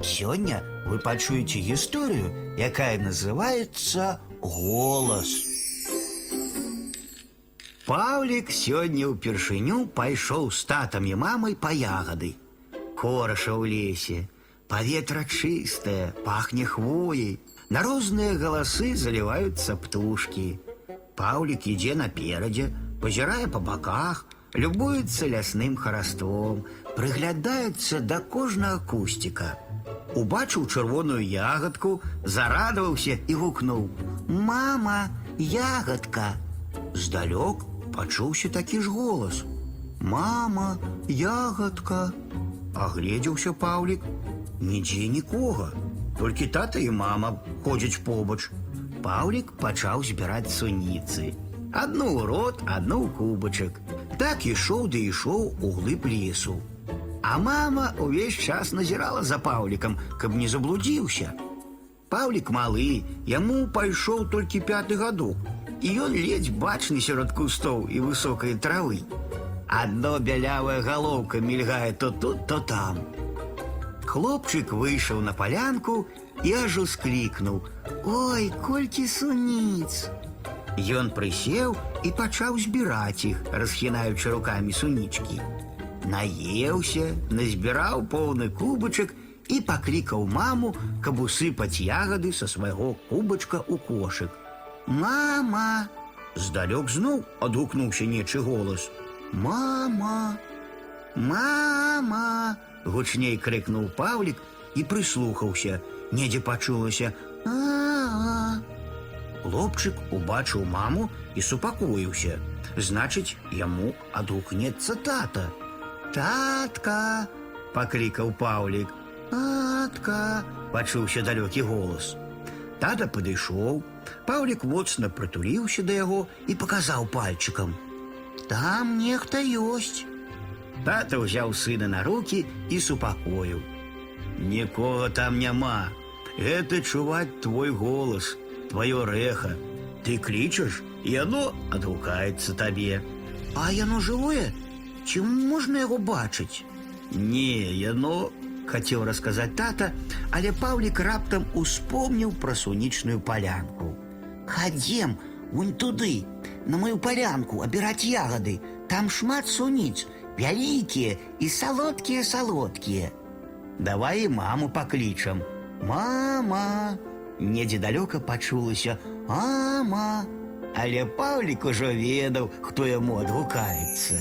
Сёння вы пачуеце гісторыю, якая называецца голас. Паўлік сёння ўпершыню пайшоў з татам і мамай па ягады. Кораша ў лесе, паветра чыстае, пахне хвоей. На розныя галасы заліваюцца птушкі. Паўлік ідзе наперадзе, пазірае па баках, любуецца лясным хараством, прыглядаецца да кожнага кусціка. Убачыў чырвоную ягадку, зарадаваўся і гукнуў: « Мама, ягадка! Здалёк пачуўся такі ж голас: « Мама, ягадка! Агледзеўся Паўлік, нідзе нікога. Толькі тата і мама ходзяць побач. Паўлік пачаў збіраць суніцы. Адну ў рот, адну ў кубачак. Так ішоў ды ішоў у глыб лесу. А мама увесь час назірала за Паўлікам, каб не заблудзіўся. Паўлік малы, яму пайшоў толькі пяты гадок, і ён ледзь бачны сярод кустоў і высокай травы. Адно бялявая галоўка мільгае то тут, то там. Хлопчык выйшаў на палянку і аж усклікнуў: « Ой, колькі суніц! Ён прысеў і пачаў збіраць іх, расхінаючы рукамі сунічкі. Наеўся, назбіраў поўны кубачак і паклікаў маму, каб усыпаць ягады са свайго кубачка ў кошык. Мама! Здалёк зноў адгукнуўся нечы голас. Мама! Мама! гучней крыкнуў Паўлік і прыслухаўся. Недзе пачулася: а, -а, Хлопчык убачыў маму і супакоіўся. Значыць, яму адгукнецца тата. Татка! паклікаў Паўлік. Татка! пачуўся далёкі голас. Тата падышоў, Паўлік моцна прытуліўся да яго і паказаў пальчыкам. Там нехта ёсць. Тата ўзяў сына на руки і супакоіў. Нікога там няма. Гэта чуваць твой голас, твоё рэха. Ты клічаш, і яно адгукаецца табе. А яно жывое? Ці можна яго бачыць? Не, яно хацеў расказаць тата, але Паўлік раптам успомніў пра сунічную палянку. Хадзем вунь туды, на мою палянку абіраць ягады, там шмат суніц, вялікія і салодкія салодкія. Давай і маму паклічам. Мама! Недзе далёка пачулася: Мама! Але Паўлік ужо ведаў, хто яму адгукаецца.